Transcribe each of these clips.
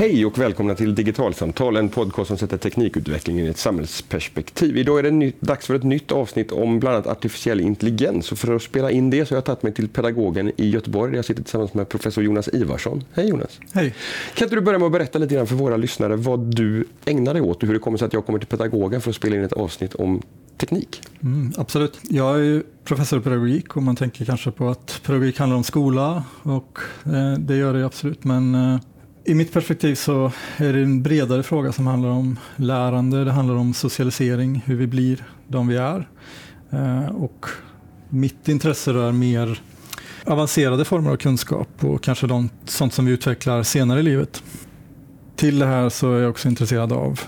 Hej och välkomna till Digitalsamtal, en podcast som sätter teknikutvecklingen i ett samhällsperspektiv. Idag är det ny, dags för ett nytt avsnitt om bland annat artificiell intelligens. Och för att spela in det så har jag tagit mig till pedagogen i Göteborg där jag sitter tillsammans med professor Jonas Ivarsson. Hej Jonas! Hej! Kan inte du börja med att berätta lite grann för våra lyssnare vad du ägnar dig åt och hur det kommer sig att jag kommer till pedagogen för att spela in ett avsnitt om teknik? Mm, absolut. Jag är professor i pedagogik och man tänker kanske på att pedagogik handlar om skola och eh, det gör det absolut. Men eh, i mitt perspektiv så är det en bredare fråga som handlar om lärande, det handlar om socialisering, hur vi blir de vi är. Eh, och mitt intresse rör mer avancerade former av kunskap och kanske de, sånt som vi utvecklar senare i livet. Till det här så är jag också intresserad av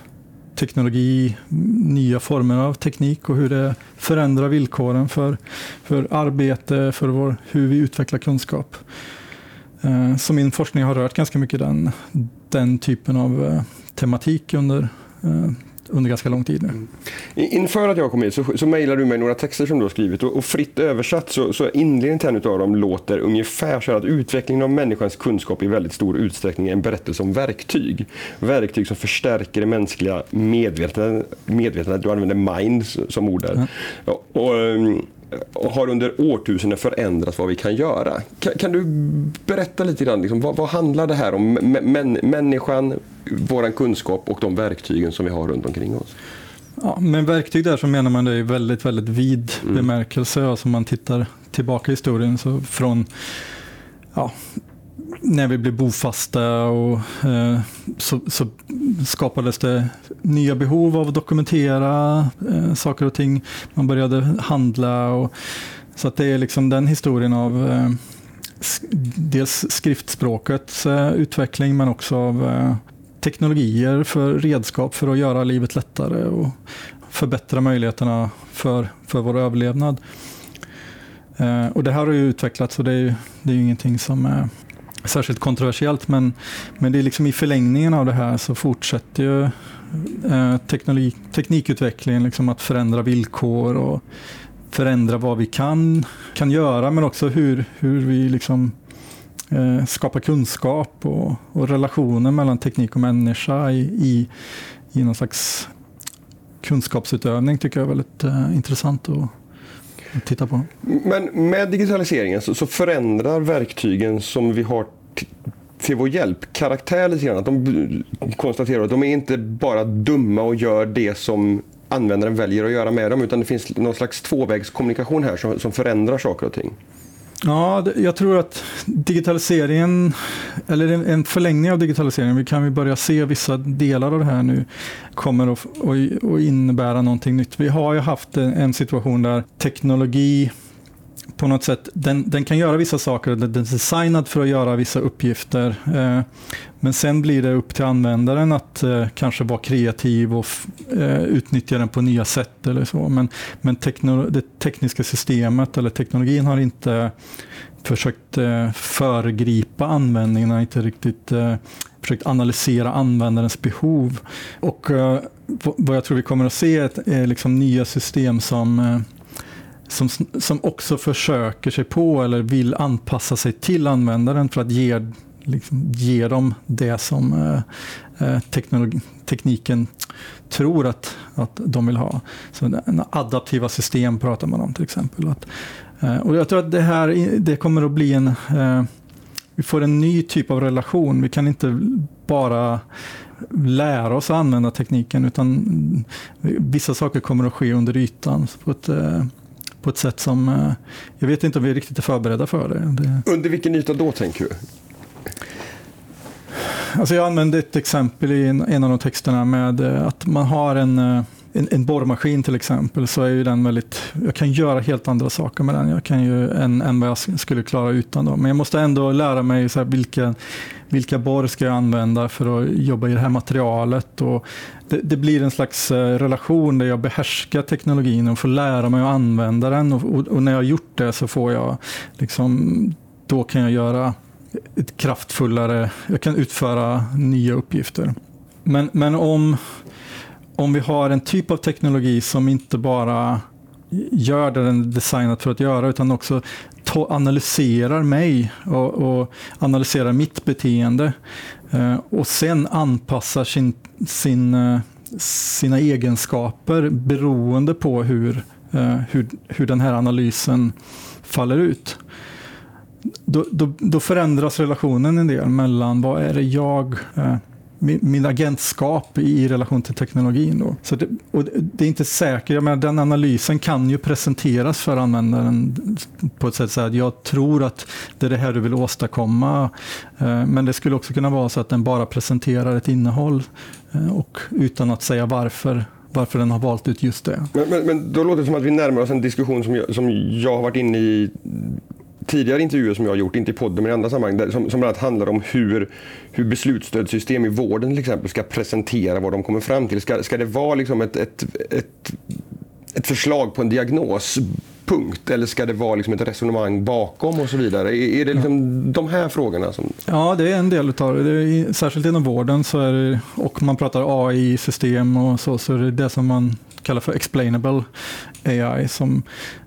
teknologi, nya former av teknik och hur det förändrar villkoren för, för arbete, för vår, hur vi utvecklar kunskap. Eh, så min forskning har rört ganska mycket den, den typen av eh, tematik under, eh, under ganska lång tid nu. Mm. Inför att jag kom hit så, så mejlade du mig några texter som du har skrivit och, och fritt översatt så, så inledningen till en av dem låter ungefär så att utvecklingen av människans kunskap i väldigt stor utsträckning är en berättelse om verktyg. Verktyg som förstärker det mänskliga medvetandet. medvetandet du använder mind som ord där. Mm. Och, och, ehm, och har under årtusenden förändrat vad vi kan göra. Kan, kan du berätta lite grann, liksom, vad, vad, handlar det här om? Män, människan, vår kunskap och de verktygen som vi har runt omkring oss? Ja, med verktyg där så menar man det i väldigt, väldigt vid mm. bemärkelse. Alltså man tittar tillbaka i historien så från ja, när vi blev bofasta och, eh, så, så, skapades det nya behov av att dokumentera eh, saker och ting. Man började handla. Och, så att det är liksom den historien av eh, dels skriftspråkets eh, utveckling men också av eh, teknologier för redskap för att göra livet lättare och förbättra möjligheterna för, för vår överlevnad. Eh, och det här har ju utvecklats och det är, det är ju ingenting som är särskilt kontroversiellt, men, men det är liksom i förlängningen av det här så fortsätter ju eh, teknologi, teknikutvecklingen liksom att förändra villkor och förändra vad vi kan, kan göra, men också hur, hur vi liksom, eh, skapar kunskap och, och relationer mellan teknik och människa i, i, i någon slags kunskapsutövning tycker jag är väldigt eh, intressant Och, titta på. Men med digitaliseringen så, så förändrar verktygen som vi har till vår hjälp karaktär lite grann. Att de konstaterar att de är inte bara dumma och gör det som användaren väljer att göra med dem utan det finns någon slags tvåvägskommunikation här som, som förändrar saker och ting. Ja, jag tror att digitaliseringen, eller en förlängning av digitaliseringen, vi kan ju börja se vissa delar av det här nu, kommer att, att innebära någonting nytt. Vi har ju haft en situation där teknologi på något sätt, den, den, kan göra vissa saker, den är designad för att göra vissa uppgifter. Eh, men sen blir det upp till användaren att eh, kanske vara kreativ och eh, utnyttja den på nya sätt eller så. Men, men tekno, det tekniska systemet eller teknologin har inte försökt eh, föregripa användningen, har inte riktigt eh, försökt analysera användarens behov. Och eh, vad jag tror vi kommer att se är eh, liksom nya system som eh, som, som också försöker sig på eller vill anpassa sig till användaren för att ge, liksom, ge dem det som eh, eh tekniken tror att, att de vill ha. Så adaptiva system pratar man om till exempel. Att, eh, och jag tror att det här det kommer att bli en... Eh, vi får en ny typ av relation. Vi kan inte bara lära oss att använda tekniken utan vissa saker kommer att ske under ytan på ett eh, på ett sätt som eh, jag vet inte om vi riktigt är förberedda för det. det... Under vilken yta då tänker du? Alltså jag använde ett exempel i en, av de texterna med eh, att man har en eh, en, en borrmaskin till exempel så är ju den väldigt, jag kan göra helt andra saker med den jag kan ju, än, än vad jag skulle klara utan. Då. Men jag måste ändå lära mig så här, vilka, borr ska jag använda för att jobba i det här materialet. Och det, det blir en slags eh, relation där jag behärskar teknologin och får lära mig att använda den. Och, och, och när jag har gjort det så får jag, liksom, då kan jag göra ett kraftfullare, jag kan utföra nya uppgifter. Men, men om om vi har en typ av teknologi som inte bara gör det den är designad för att göra, utan också analyserar mig och, och, analyserar mitt beteende eh, och sen anpassar sin, sin, eh, sina egenskaper beroende på hur, eh, hur, hur den här analysen faller ut. Då, då, då, förändras relationen en del mellan vad är det jag eh, eh, min, agentskap i relation till teknologin. Då. Så det, och det är inte säkert, jag menar, den analysen kan ju presenteras för användaren på ett sätt så att jag tror att det är det här du vill åstadkomma. Eh, men det skulle också kunna vara så att den bara presenterar ett innehåll eh, och utan att säga varför varför den har valt ut just det. Men, men, men då låter det som att vi närmar oss en diskussion som jag, som jag har varit inne i tidigare intervjuer som jag har gjort, inte i podden men i andra sammanhang, där, som, som bland annat handlar om hur, hur beslutsstödssystem i vården till exempel ska presentera vad de kommer fram till. Ska, ska det vara liksom ett, ett, ett, ett förslag på en diagnospunkt eller ska det vara liksom ett resonemang bakom och så vidare? Är, är det liksom ja. de här frågorna? Som... Ja, det är en del av det. särskilt inom vården så är det, och man pratar AI-system och så, så är det det som man kallar för explainable AI. Som,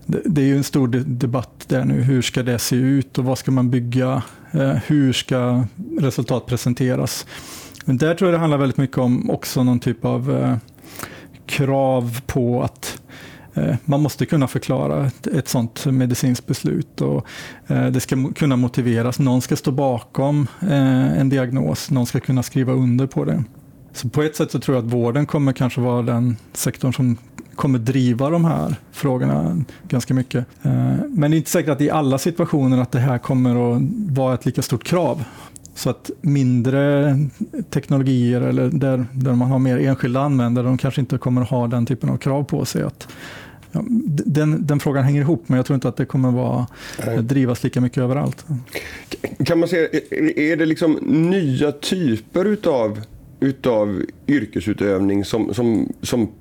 det, är ju en stor debatt där nu. Hur ska det se ut och vad ska man bygga? Eh, hur ska resultat presenteras? Men där tror jag det handlar väldigt mycket om också någon typ av eh, krav på att eh, man måste kunna förklara ett, ett sådant medicinskt beslut och det ska kunna motiveras. Någon ska stå bakom en diagnos, någon ska kunna skriva under på det. Så på ett sätt så tror jag att vården kommer kanske vara den sektorn som kommer driva de här frågorna ganska mycket. Eh, men det är inte säkert att i alla situationer att det här kommer att vara ett lika stort krav. Så att mindre teknologier eller där, där man har mer enskilda användare, de kanske inte kommer att ha den typen av krav på sig. Att, ja, den, den, frågan hänger ihop, men jag tror inte att det kommer att vara, drivas lika mycket överallt. Kan man säga, är det liksom nya typer utav utav yrkesutövning som, som, som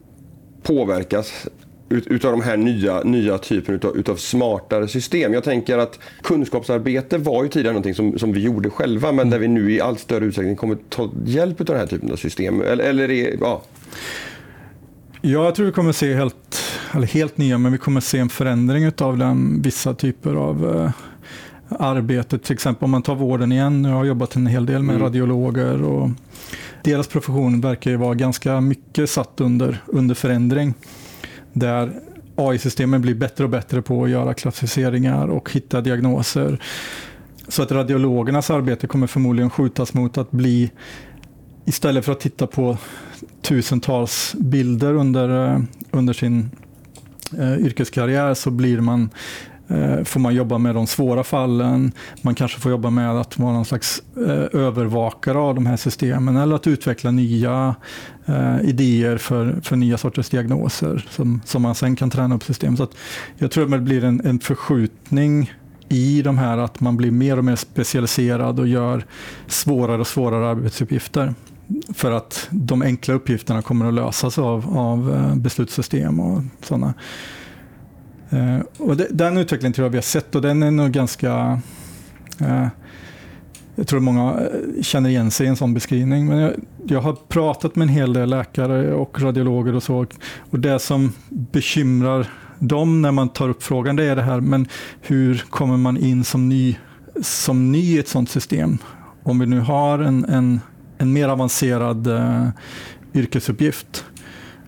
påverkas ut, utav de här nya, nya typen utav, utav smartare system. Jag tänker att kunskapsarbete var ju tidigare någonting som, som vi gjorde själva men där vi nu i allt större utsträckning kommer ta hjälp av den här typen av system. Eller, eller är, ja. Ja, jag tror vi kommer se helt, eller helt nya, men vi kommer se en förändring av den, vissa typer av eh, arbete. Till exempel om man tar vården igen. Jag har jobbat en hel del med mm. radiologer och deras profession verkar ju vara ganska mycket satt under, under förändring. Där AI-systemen blir bättre och bättre på att göra klassificeringar och hitta diagnoser. Så att radiologernas arbete kommer förmodligen skjutas mot att bli, istället för att titta på tusentals bilder under, eh, under sin eh, yrkeskarriär så blir man Eh, får man jobba med de svåra fallen. Man kanske får jobba med att vara någon slags eh, övervakare av de här systemen eller att utveckla nya eh, idéer för, för nya sorters diagnoser som, som man sen kan träna upp system. Så jag tror att det blir en, en förskjutning i de här att man blir mer och mer specialiserad och gör svårare och svårare arbetsuppgifter. För att de enkla uppgifterna kommer att lösas av, av beslutssystem och sådana. Eh, och det, den utvecklingen tror jag vi har sett och den är nog ganska eh, jag tror många eh, känner igen sig i en sån beskrivning. Men jag, jag, har pratat med en hel del läkare och radiologer och så. Och det som bekymrar dem när man tar upp frågan det är det här, men hur kommer man in som ny, som ny i ett sånt system? Om vi nu har en, en, en mer avancerad uh, yrkesuppgift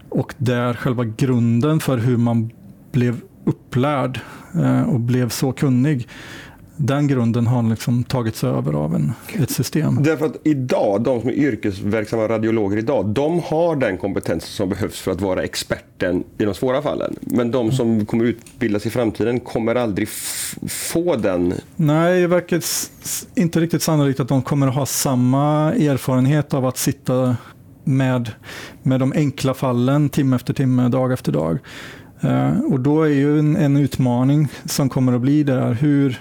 och där själva grunden för hur man blev upplärd eh, och blev så kunnig. Den grunden har liksom tagits över av en, ett system. Därför att idag, de som är yrkesverksamma radiologer idag, de har den kompetens som behövs för att vara experten i de svåra fallen. Men de som kommer utbildas i framtiden kommer aldrig få den. Nej, det verkar inte riktigt sannolikt att de kommer att ha samma erfarenhet av att sitta med, med de enkla fallen timme efter timme, dag efter dag. Eh, och då är ju en, en, utmaning som kommer att bli där, hur,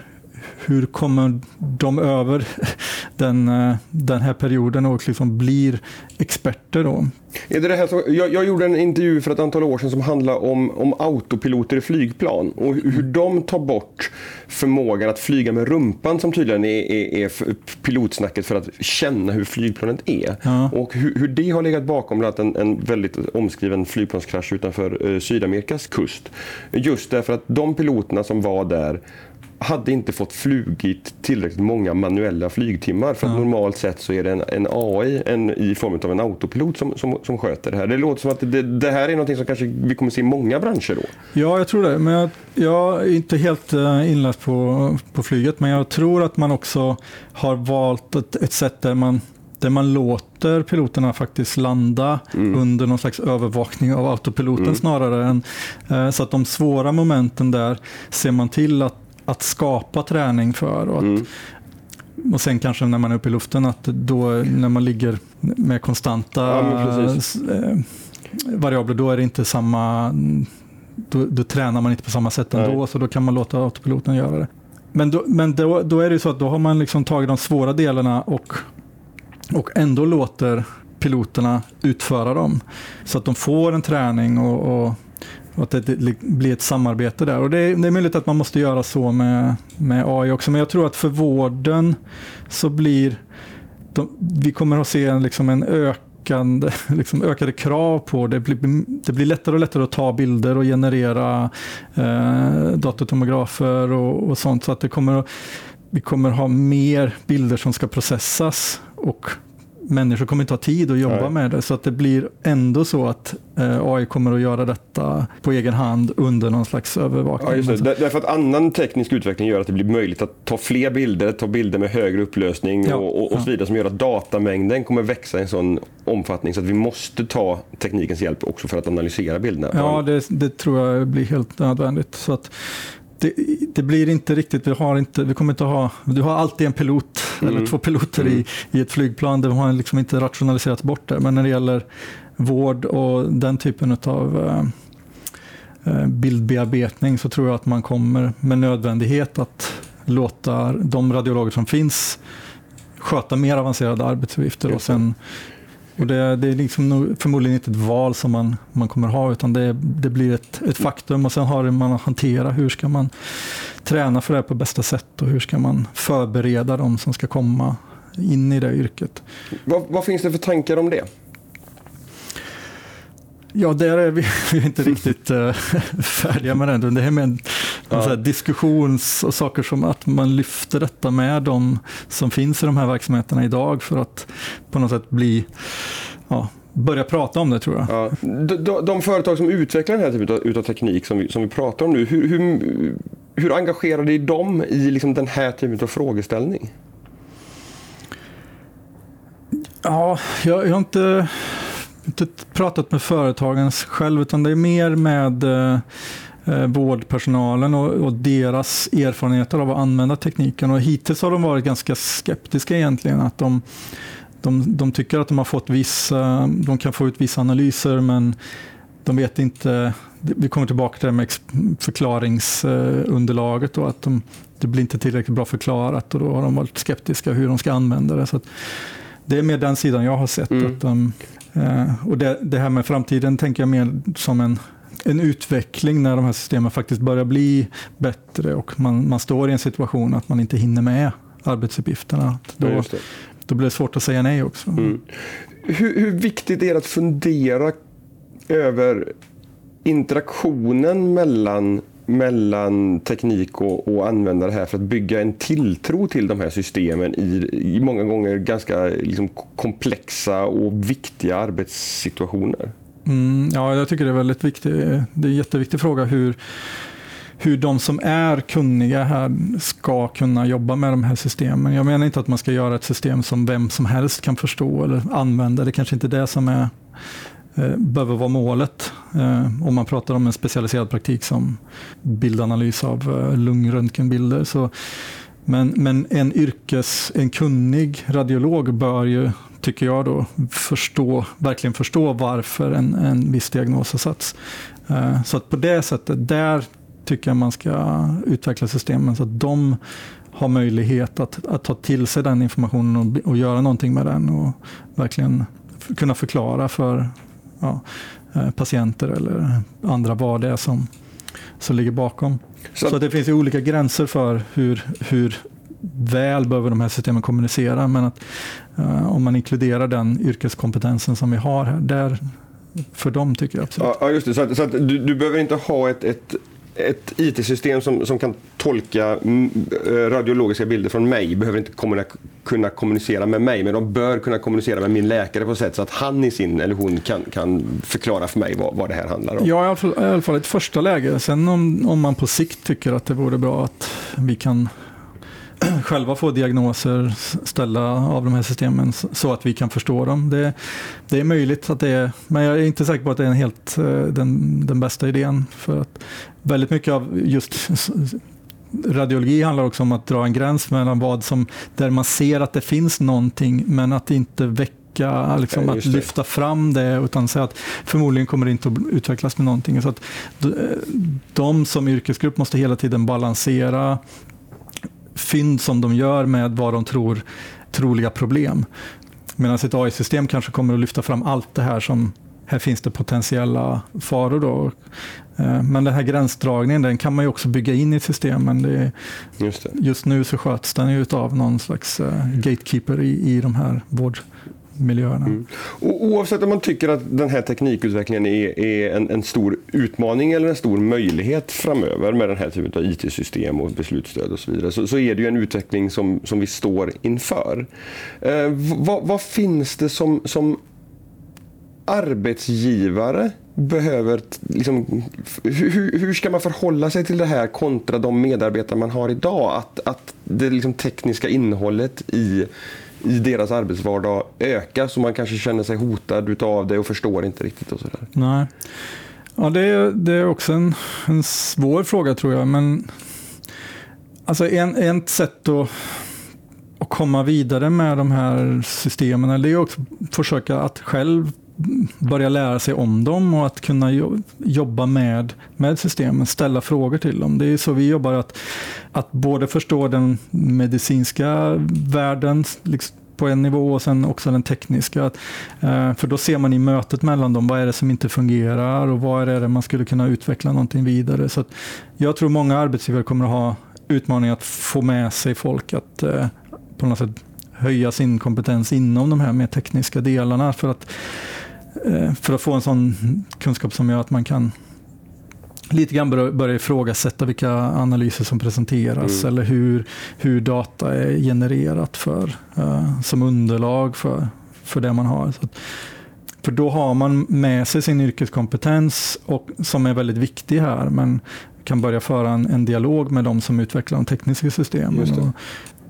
hur kommer de över den, eh, den här perioden och liksom blir experter då? Är det det här som, jag, jag, gjorde en intervju för ett antal år sedan som handlade om, om autopiloter i flygplan och hur de tar bort förmågan att flyga med rumpan som tydligen är, är, är pilotsnacket för att känna hur flygplanet är. Ja. Och hur, hur, det har legat bakom bland annat en, en väldigt omskriven flygplanskrasch utanför eh, Sydamerikas kust. Just därför att de piloterna som var där hade inte fått flugit tillräckligt många manuella flygtimmar. För Ja. normalt sett så är det en, en AI en, i form av en autopilot som, som, som sköter det här. Det låter som att det, det här är något som kanske vi kommer se i många branscher då. Ja, jag tror det. Men jag, jag är inte helt eh, inläst på, på flyget, men jag tror att man också har valt ett, ett sätt där man, där man låter piloterna faktiskt landa under någon slags övervakning av autopiloten Mm. snarare än eh, så att de svåra momenten där ser man till att, att skapa träning för. Och, att, Mm. och sen kanske när man är uppe i luften, att då när man ligger med konstanta Ja, eh, variabler, då är det inte samma då, då tränar man inte på samma sätt ändå, Nej. så då kan man låta autopiloten göra det. Men, då, men då, då är det ju så att då har man liksom tagit de svåra delarna och, och ändå låter piloterna utföra dem. Så att de får en träning och, och, och att det, blir ett samarbete där. Och det, är- det är möjligt att man måste göra så med, med AI också, men jag tror att för vården så blir de, vi kommer att se en, liksom en ökande, liksom ökade krav på det. Blir, det blir lättare och lättare att ta bilder och generera eh, datortomografer och, och sånt. Så att det kommer, att- vi kommer ha mer bilder som ska processas och människor kommer inte ha tid att jobba Nej. med det. Så att det blir ändå så att eh, AI kommer att göra detta på egen hand under någon slags övervakning. Ja, det. Där- Därför att annan teknisk utveckling gör att det blir möjligt att ta fler bilder, ta bilder med högre upplösning Ja, och, och, och ja. så vidare som gör att datamängden kommer växa i en sån omfattning så att vi måste ta teknikens hjälp också för att analysera bilderna. Ja, det, det tror jag blir helt nödvändigt. Så att det, det blir inte riktigt, vi, har inte, vi kommer inte ha, du har alltid en pilot Mm. eller två piloter i, i ett flygplan, det har liksom inte rationaliserats bort där. Men när det gäller vård och den typen av eh, bildbearbetning så tror jag att man kommer med nödvändighet att låta de radiologer som finns sköta mer avancerade arbetsuppgifter och det. sen och det, det är liksom förmodligen inte ett val som man, man kommer ha, utan det, det blir ett, ett faktum och sen har man att hantera hur ska man träna för det här på bästa sätt och hur ska man förbereda de som ska komma in i det yrket. Vad, vad finns det för tankar om det? Ja, där är vi, vi är inte riktigt eh, färdiga med det. Det här med en, Ja. diskussions och saker som att man lyfter detta med de som finns i de här verksamheterna idag för att på något sätt bli, ja, börja prata om det tror jag. Ja. De, de, företag som utvecklar den här typen utav teknik som vi, som vi pratar om nu, hur, hur, hur engagerade är de i liksom den här typen av frågeställning? Ja, jag, jag har inte, inte pratat med företagen själv, utan det är mer med eh, eh, vårdpersonalen och, och deras erfarenheter av att använda tekniken. Och hittills har de varit ganska skeptiska egentligen. Att de, de, de tycker att de har fått vissa, de kan få ut vissa analyser, men de vet inte, vi kommer tillbaka till det med förklaringsunderlaget och att de, det blir inte tillräckligt bra förklarat och då har de varit skeptiska hur de ska använda det. Så det är mer den sidan jag har sett. Mm. Att de, eh, och det, det här med framtiden tänker jag mer som en, en utveckling när de här systemen faktiskt börjar bli bättre och man, man står i en situation att man inte hinner med arbetsuppgifterna. Ja, Då, det. då blir det svårt att säga nej också. Mm. Hur, hur viktigt är det att fundera över interaktionen mellan, mellan teknik och, och användare här för att bygga en tilltro till de här systemen i, i många gånger ganska liksom, komplexa och viktiga arbetssituationer? Mm, ja, jag tycker det är väldigt viktigt. Det är en jätteviktig fråga hur, hur de som är kunniga här ska kunna jobba med de här systemen. Jag menar inte att man ska göra ett system som vem som helst kan förstå eller använda. Det kanske inte är det som är, eh, behöver vara målet. Eh, om man pratar om en specialiserad praktik som bildanalys av eh, lungröntgenbilder. Så, men, men en yrkes, en kunnig radiolog bör ju, tycker jag då, förstå, verkligen förstå varför en, en viss diagnos har satts. Eh, Så att på det sättet, där tycker jag man ska utveckla systemen så att de har möjlighet att, att ta till sig den informationen och, och göra någonting med den och verkligen kunna förklara för ja, eh, patienter eller andra vad det är som, som ligger bakom. Så, Så att det finns ju olika gränser för hur, hur väl behöver de här systemen kommunicera. Men att eh, om man inkluderar den yrkeskompetensen som vi har här, där, för dem tycker jag absolut. Ja, just det. Så, att, så att du, du behöver inte ha ett, ett ett IT-system som, som kan tolka mm, eh, radiologiska bilder från mig behöver inte kommuna, kunna kommunicera med mig, men de bör kunna kommunicera med min läkare på ett sätt så att han i sin eller hon kan, kan förklara för mig vad, vad det här handlar om. Ja, i alla fall, i alla fall ett första läge. Sen om, om man på sikt tycker att det vore bra att vi kan själva få diagnoser ställa av de här systemen så att vi kan förstå dem. Det, det är möjligt att det är, men jag är inte säker på att det är en helt eh, den, den bästa idén. För att väldigt mycket av just radiologi handlar också om att dra en gräns mellan vad som, där man ser att det finns någonting men att inte väcka Liksom att lyfta fram det utan säga att förmodligen kommer det inte att utvecklas med någonting. Så att de som yrkesgrupp måste hela tiden balansera fynd som de gör med vad de tror troliga problem. Medan ett AI-system kanske kommer att lyfta fram allt det här som här finns det potentiella faror. Då. Eh, men den här gränsdragningen den kan man ju också bygga in i ett system. Men det, just, det. just nu så sköts den ju av någon slags eh, gatekeeper i, i de här vård miljöerna. Mm. Och oavsett om man tycker att den här teknikutvecklingen är, är en, en, stor utmaning eller en stor möjlighet framöver med den här typen av IT-system och beslutsstöd och så vidare, så, så, är det ju en utveckling som, som vi står inför. Eh, vad, vad, finns det som, som arbetsgivare behöver... Liksom, hur, hur, ska man förhålla sig till det här kontra de medarbetare man har idag? Att, att det liksom tekniska innehållet i i deras arbetsvardag ökar så man kanske känner sig hotad av det och förstår inte riktigt. och så där. Nej. Ja, det, är, det är också en, en svår fråga tror jag. Men alltså en, ett sätt att, att komma vidare med de här systemen det är också att försöka att själv börja lära sig om dem och att kunna jobba med, med systemen, ställa frågor till dem. Det är så vi jobbar, att, att både förstå den medicinska världen liksom, på en nivå och sen också den tekniska. Eh, för då ser man i mötet mellan dem, vad är det som inte fungerar och vad är det man skulle kunna utveckla någonting vidare. Så jag tror många arbetsgivare kommer att ha utmaningar att få med sig folk att eh, på något sätt höja sin kompetens inom de här mer tekniska delarna för att för att få en sån kunskap som gör att man kan lite grann börja ifrågasätta vilka analyser som presenteras mm. eller hur, hur data är genererat för, uh, som underlag för, för det man har. Att, för då har man med sig sin yrkeskompetens och, som är väldigt viktig här men kan börja föra en, en dialog med de som utvecklar de tekniska systemen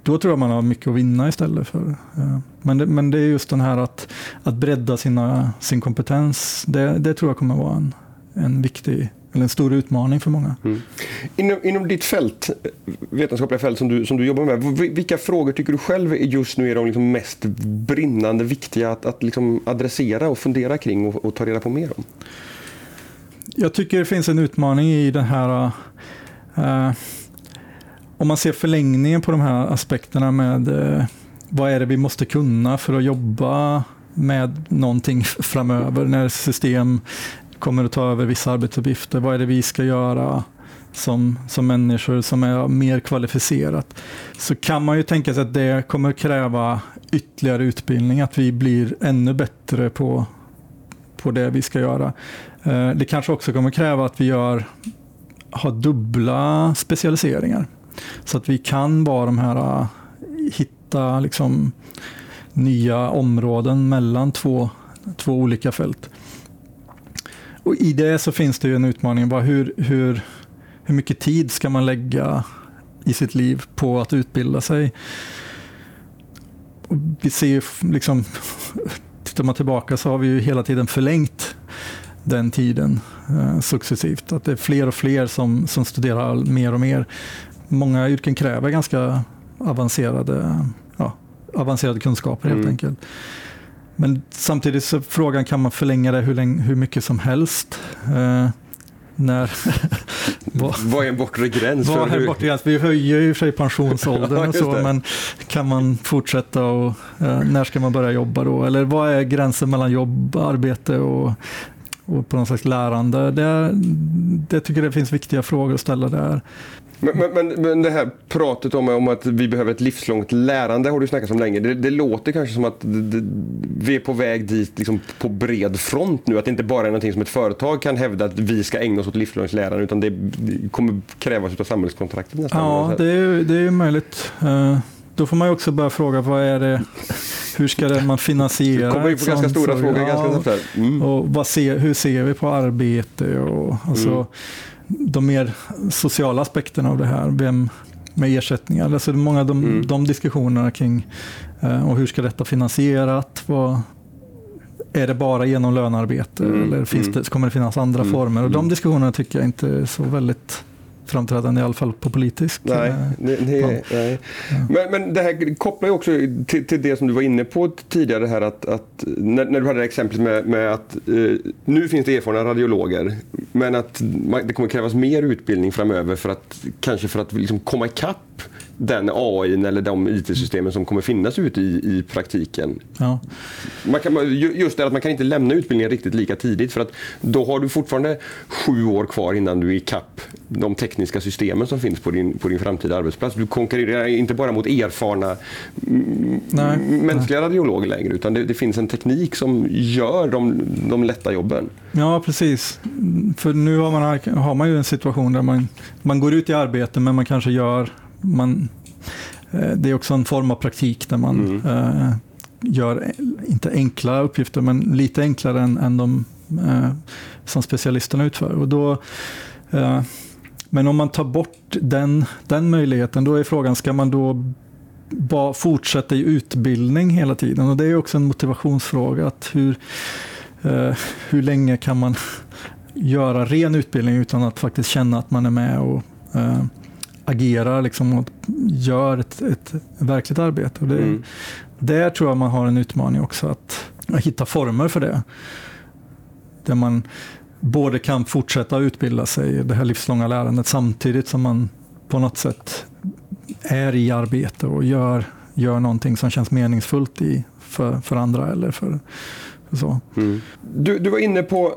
då tror jag man har mycket att vinna istället. för. Men det, men det är just den här att, att bredda sina, sin kompetens. Det, det tror jag kommer vara en, en viktig eller en stor utmaning för många. Mm. Inom, inom ditt fält, vetenskapliga fält som du, som du jobbar med, vilka frågor tycker du själv just nu är de liksom mest brinnande, viktiga att, att liksom adressera och fundera kring och, och, ta reda på mer om? Jag tycker det finns en utmaning i den här uh, om man ser förlängningen på de här aspekterna med eh, vad är det vi måste kunna för att jobba med någonting framöver när system kommer att ta över vissa arbetsuppgifter. Vad är det vi ska göra som, som människor som är mer kvalificerat? Så kan man ju tänka sig att det kommer att kräva ytterligare utbildning, att vi blir ännu bättre på, på det vi ska göra. Eh, det kanske också kommer att kräva att vi gör, har dubbla specialiseringar. Så att vi kan vara de här, äh, hitta liksom nya områden mellan två, två olika fält. Och I det så finns det ju en utmaning. Bara hur, hur, hur mycket tid ska man lägga i sitt liv på att utbilda sig? Och vi ser liksom, tittar man tillbaka så har vi ju hela tiden förlängt den tiden eh, successivt. Att det är fler och fler som, som studerar mer och mer många yrken kräver ganska avancerade, ja, avancerade kunskaper helt mm. enkelt. Men samtidigt så frågan kan man förlänga det hur, länge, hur mycket som helst. Eh, när, vad, vad är en bortre gräns? Vad är en bortre gräns? Vi höjer ju för sig pensionsåldern ja, och så, men kan man fortsätta och eh, när ska man börja jobba då? Eller vad är gränsen mellan jobb, arbete och, och på något slags lärande? Det, det tycker jag det finns viktiga frågor att ställa där. Men, men, men, det här pratet om, om att vi behöver ett livslångt lärande har du snackat om länge. Det, det låter kanske som att det, vi är på väg dit liksom på bred front nu. Att det inte bara är någonting som ett företag kan hävda att vi ska ägna oss åt livslångt lärande utan det, det kommer krävas av samhällskontraktet nästan. Ja, det är, det är möjligt. Uh, då får man ju också börja fråga vad är det, hur ska det man finansiera? Det kommer ju på ganska stora frågor. Ja, ganska mm. och vad ser, hur ser vi på arbete? Och, alltså, mm de mer sociala aspekterna av det här. Vem med ersättningar. Alltså många av de, mm. de diskussionerna kring eh, och hur ska detta finansierat? Vad, är det bara genom lönearbete mm. eller finns mm. det, kommer det finnas andra mm. former? Och de mm. diskussionerna tycker jag inte är så väldigt framträdande, i alla fall på politisk nej, eh, nej, nej, nej. Men, men det här kopplar ju också till, till, det som du var inne på tidigare här att, att när, när, du hade exemplet med, med att eh, nu finns det erfarna radiologer men att man, det kommer krävas mer utbildning framöver för att kanske för att liksom komma ikapp den AI eller de IT-systemen som kommer finnas ute i, i praktiken. Ja. Man kan, just det att man kan inte lämna utbildningen riktigt lika tidigt för att då har du fortfarande sju år kvar innan du är ikapp de tekniska systemen som finns på din, på din framtida arbetsplats. Du konkurrerar inte bara mot erfarna nej, mänskliga nej. radiologer längre utan det, det, finns en teknik som gör de, de lätta jobben. Ja, precis. För nu har man, har man ju en situation där man, man går ut i arbete men man kanske gör man, eh, det är också en form av praktik där man mm. eh, gör, inte enkla uppgifter, men lite enklare än, än de eh, som specialisterna utför. Och då, eh, men om man tar bort den, den möjligheten, då är frågan, ska man då bara fortsätta i utbildning hela tiden? Och det är också en motivationsfråga. Att hur, eh, hur länge kan man göra ren utbildning utan att faktiskt känna att man är med och eh, agerar liksom och gör ett, ett verkligt arbete. Och det, mm. Där tror jag man har en utmaning också, att, att hitta former för det. Där man både kan fortsätta utbilda sig, det här livslånga lärandet, samtidigt som man på något sätt är i arbete och gör, gör någonting som känns meningsfullt i, för, för andra. eller för, för så. Mm. Du, du var inne på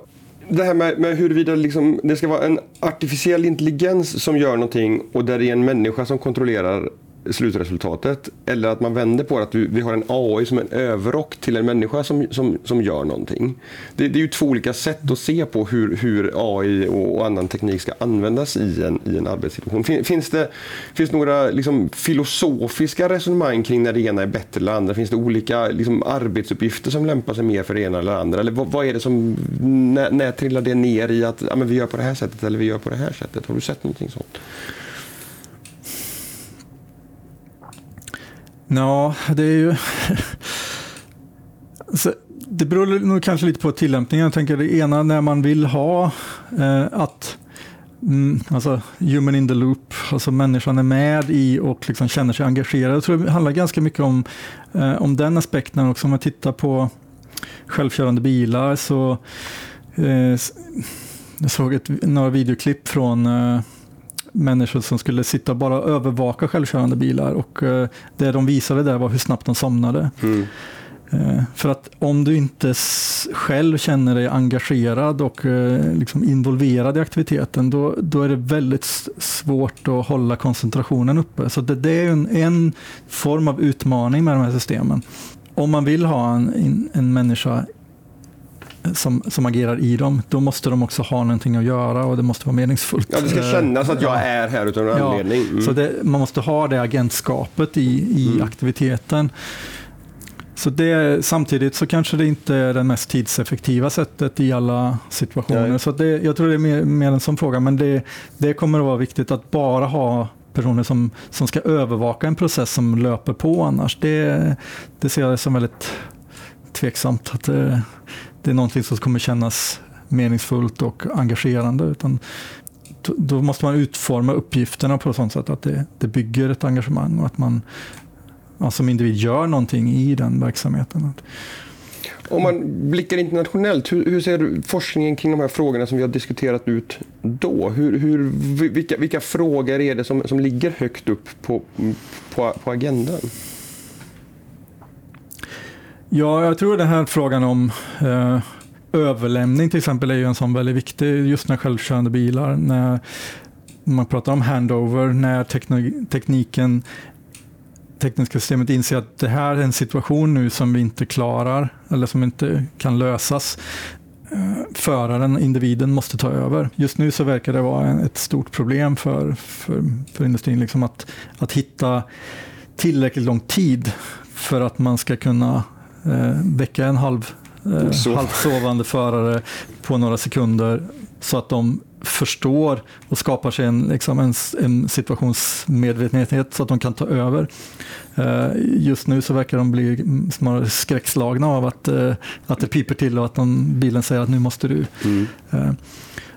det här med, med huruvida liksom, det ska vara en artificiell intelligens som gör någonting och där det är en människa som kontrollerar slutresultatet. Eller att man vänder på det, att vi har en AI som en överrock till en människa som, som, som gör någonting. Det, det är ju två olika sätt att se på hur, hur AI och, och, annan teknik ska användas i en, i en arbetssituation. Fin, finns det finns några liksom, filosofiska resonemang kring när det ena är bättre eller andra? Finns det olika liksom, arbetsuppgifter som lämpar sig mer för det ena eller andra? Eller vad, vad är det som, när, när trillar det ner i att ja, men vi gör på det här sättet eller vi gör på det här sättet? Har du sett någonting sånt? Ja, det är ju... Så det beror nog kanske lite på tillämpningen. Jag tänker det ena när man vill ha eh, att mm, alltså human in the loop, alltså människan är med i och liksom känner sig engagerad. Jag tror det handlar ganska mycket om, eh, om den aspekten också. Om man tittar på självkörande bilar så eh, jag såg ett, några videoklipp från eh, människor som skulle sitta och bara övervaka självkörande bilar och eh, det de visade där var hur snabbt de somnade. Mm. Eh, för att om du inte själv känner dig engagerad och eh, liksom involverad i aktiviteten, då, då är det väldigt svårt att hålla koncentrationen uppe. Så det, det är en, en form av utmaning med de här systemen. Om man vill ha en, en människa som, som agerar i dem, då måste de också ha någonting att göra och det måste vara meningsfullt. Ja, det ska kännas att jag ja. är här utan en ja, anledning. Mm. Så det, man måste ha det agentskapet i, i mm. aktiviteten. Så det, samtidigt så kanske det inte är det mest tidseffektiva sättet i alla situationer. Nej. Så det, jag tror det är mer, mer en sån fråga, men det, det kommer att vara viktigt att bara ha personer som, som ska övervaka en process som löper på annars. Det, det ser jag som väldigt tveksamt. Att det, är någonting som kommer kännas meningsfullt och engagerande. Utan då måste man utforma uppgifterna på ett sådant sätt att det, det bygger ett engagemang och att man ja, som individ gör någonting i den verksamheten. Om man blickar internationellt, hur, hur, ser forskningen kring de här frågorna som vi har diskuterat ut då? Hur, hur, vilka, vilka frågor är det som, som ligger högt upp på, på, på agendan? Ja, jag tror den här frågan om eh, överlämning till exempel är ju en sån väldigt viktig, just när självkörande bilar, när, man pratar om handover, när tekniken tekniska systemet inser att det här är en situation nu som vi inte klarar eller som inte kan lösas. Eh, föraren, individen, måste ta över. Just nu så verkar det vara ett stort problem för, för, för industrin liksom att, att hitta tillräckligt lång tid för att man ska kunna väcka en halv, eh, halvsovande förare på några sekunder så att de förstår och skapar sig en, liksom en, en situationsmedvetenhet så att de kan ta över. Uh, just nu så verkar de bli snarare skräckslagna av att, uh, att det piper till och att de, bilen säger att nu måste du. Mm.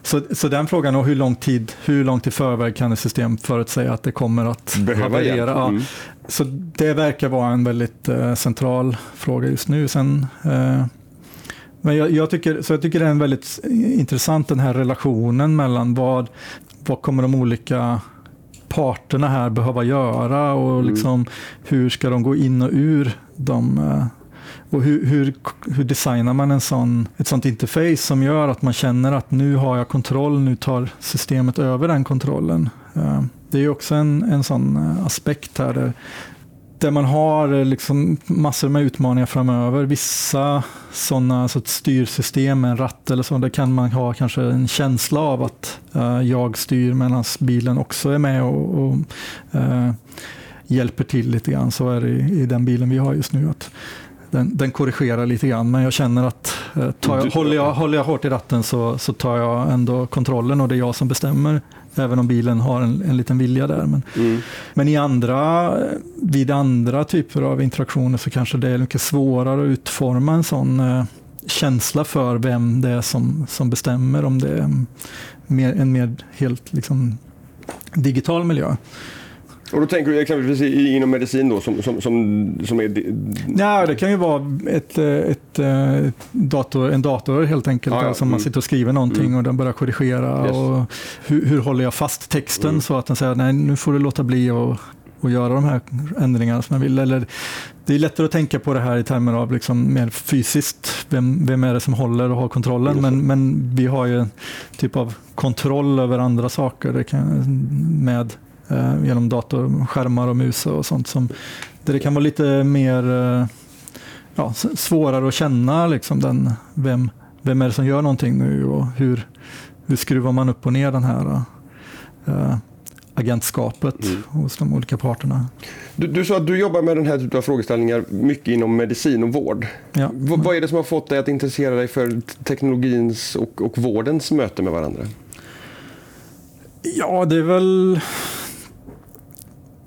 Så, så den frågan och hur lång tid, hur långt i förväg kan ett system förutsäga att det kommer att haverera? Ja. Mm. Så det verkar vara en väldigt central fråga just nu. Sen, men jag, jag, tycker, så jag tycker det är en väldigt intressant den här relationen mellan vad, vad kommer de olika parterna här behöva göra och mm. liksom, hur ska de gå in och ur de eh, och hur, hur, hur designar man en sån, ett sånt interface som gör att man känner att nu har jag kontroll, nu tar systemet över den kontrollen. Eh, det är också en, en sån eh, aspekt här där där man har eh, liksom massor med utmaningar framöver. Vissa sådana så styrsystem med en ratt eller så, där kan man ha kanske en känsla av att jag styr medan bilen också är med och, och uh, hjälper till lite grann. Så är det i, i, den bilen vi har just nu. Att den, den korrigerar lite grann, men jag känner att uh, jag, håller, jag, håller jag hårt i ratten så, så tar jag ändå kontrollen och det är jag som bestämmer Även om bilen har en, en liten vilja där. Men, mm. men i andra, vid andra typer av interaktioner så kanske det är mycket svårare att utforma en sån eh, känsla för vem det är som, som bestämmer. Om det är mer, en mer helt liksom, digital miljö. Och då tänker du exempelvis inom medicin då som, som, som, som är... Ja, det kan ju vara ett, ett, ett dator, en dator helt enkelt, ja, ja. som mm. man sitter och skriver någonting mm. och den börjar korrigera. Yes. Och hur, hur håller jag fast texten mm. så att den säger nej nu får du låta bli och, och göra de här ändringarna som jag vill. Eller, det är lättare att tänka på det här i termer av liksom mer fysiskt. Vem, vem är det som håller och har kontrollen? Men, men vi har ju en typ av kontroll över andra saker det kan, med eh, genom datorskärmar och mus och sånt. Som, där det kan vara lite mer eh, ja, svårare att känna liksom den, vem, vem är det som gör någonting nu och hur, hur skruvar man upp och ner den här eh, agentskapet mm. hos de olika parterna. Du, du, sa att du jobbar med den här typen av frågeställningar mycket inom medicin och vård. Ja. V vad är det som har fått dig att intressera dig för teknologins och, och vårdens möte med varandra? Ja, det är väl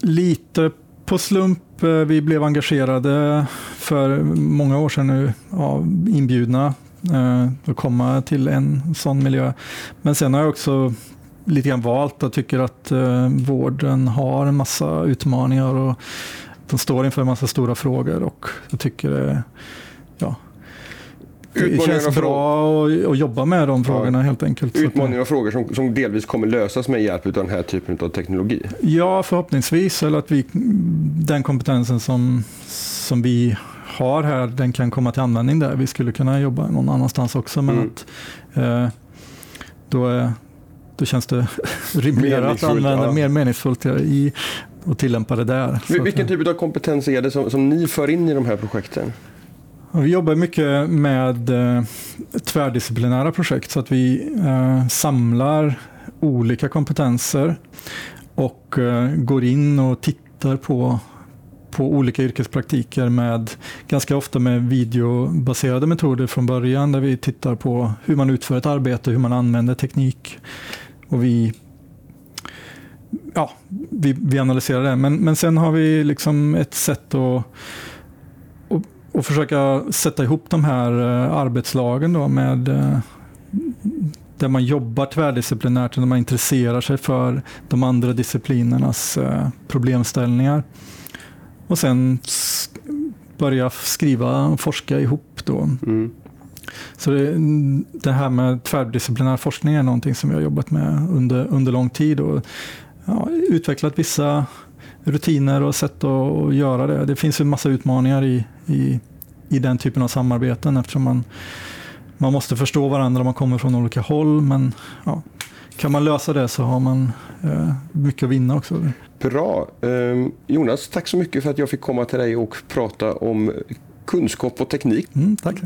lite på slump. Eh, vi blev engagerade för många år sedan nu, ja, inbjudna eh, att komma till en sån miljö. Men sen har jag också lite grann valt och tycker att eh, vården har en massa utmaningar och de står inför en massa stora frågor och jag tycker det, ja, det känns bra att, jobba med de frågorna ja. helt enkelt. Utmaningar och frågor som, som delvis kommer lösas med hjälp av den här typen av teknologi? Ja, förhoppningsvis. Eller att vi, den kompetensen som, som vi har här, den kan komma till användning där. Vi skulle kunna jobba någon annanstans också, men mm. att eh, då, då känns det rimligare att använda ja. mer meningsfullt i, och tillämpa det där. Vilken typ av kompetens är det som, som ni för in i de här projekten? Vi jobbar mycket med eh, tvärdisciplinära projekt så att vi eh, samlar olika kompetenser och eh, går in och tittar på, på olika yrkespraktiker med ganska ofta med videobaserade metoder från början där vi tittar på hur man utför ett arbete, hur man använder teknik. Och vi ja, vi, vi analyserar det. Men, men sen har vi liksom ett sätt att och försöka sätta ihop de här eh, arbetslagen då med eh, där man jobbar tvärdisciplinärt, där man intresserar sig för de andra disciplinernas eh, problemställningar. Och sen börja skriva och forska ihop. Då. Mm. Så det, det, här med tvärdisciplinär forskning är någonting som jag har jobbat med under, under lång tid och ja, utvecklat vissa rutiner och sätt att göra det. Det finns en massa utmaningar i, i, i den typen av samarbeten eftersom man, man måste förstå varandra, man kommer från olika håll. Men ja, kan man lösa det så har man eh, mycket att vinna också. Bra. Eh, Jonas, tack så mycket för att jag fick komma till dig och prata om kunskap och teknik. Mm, tack.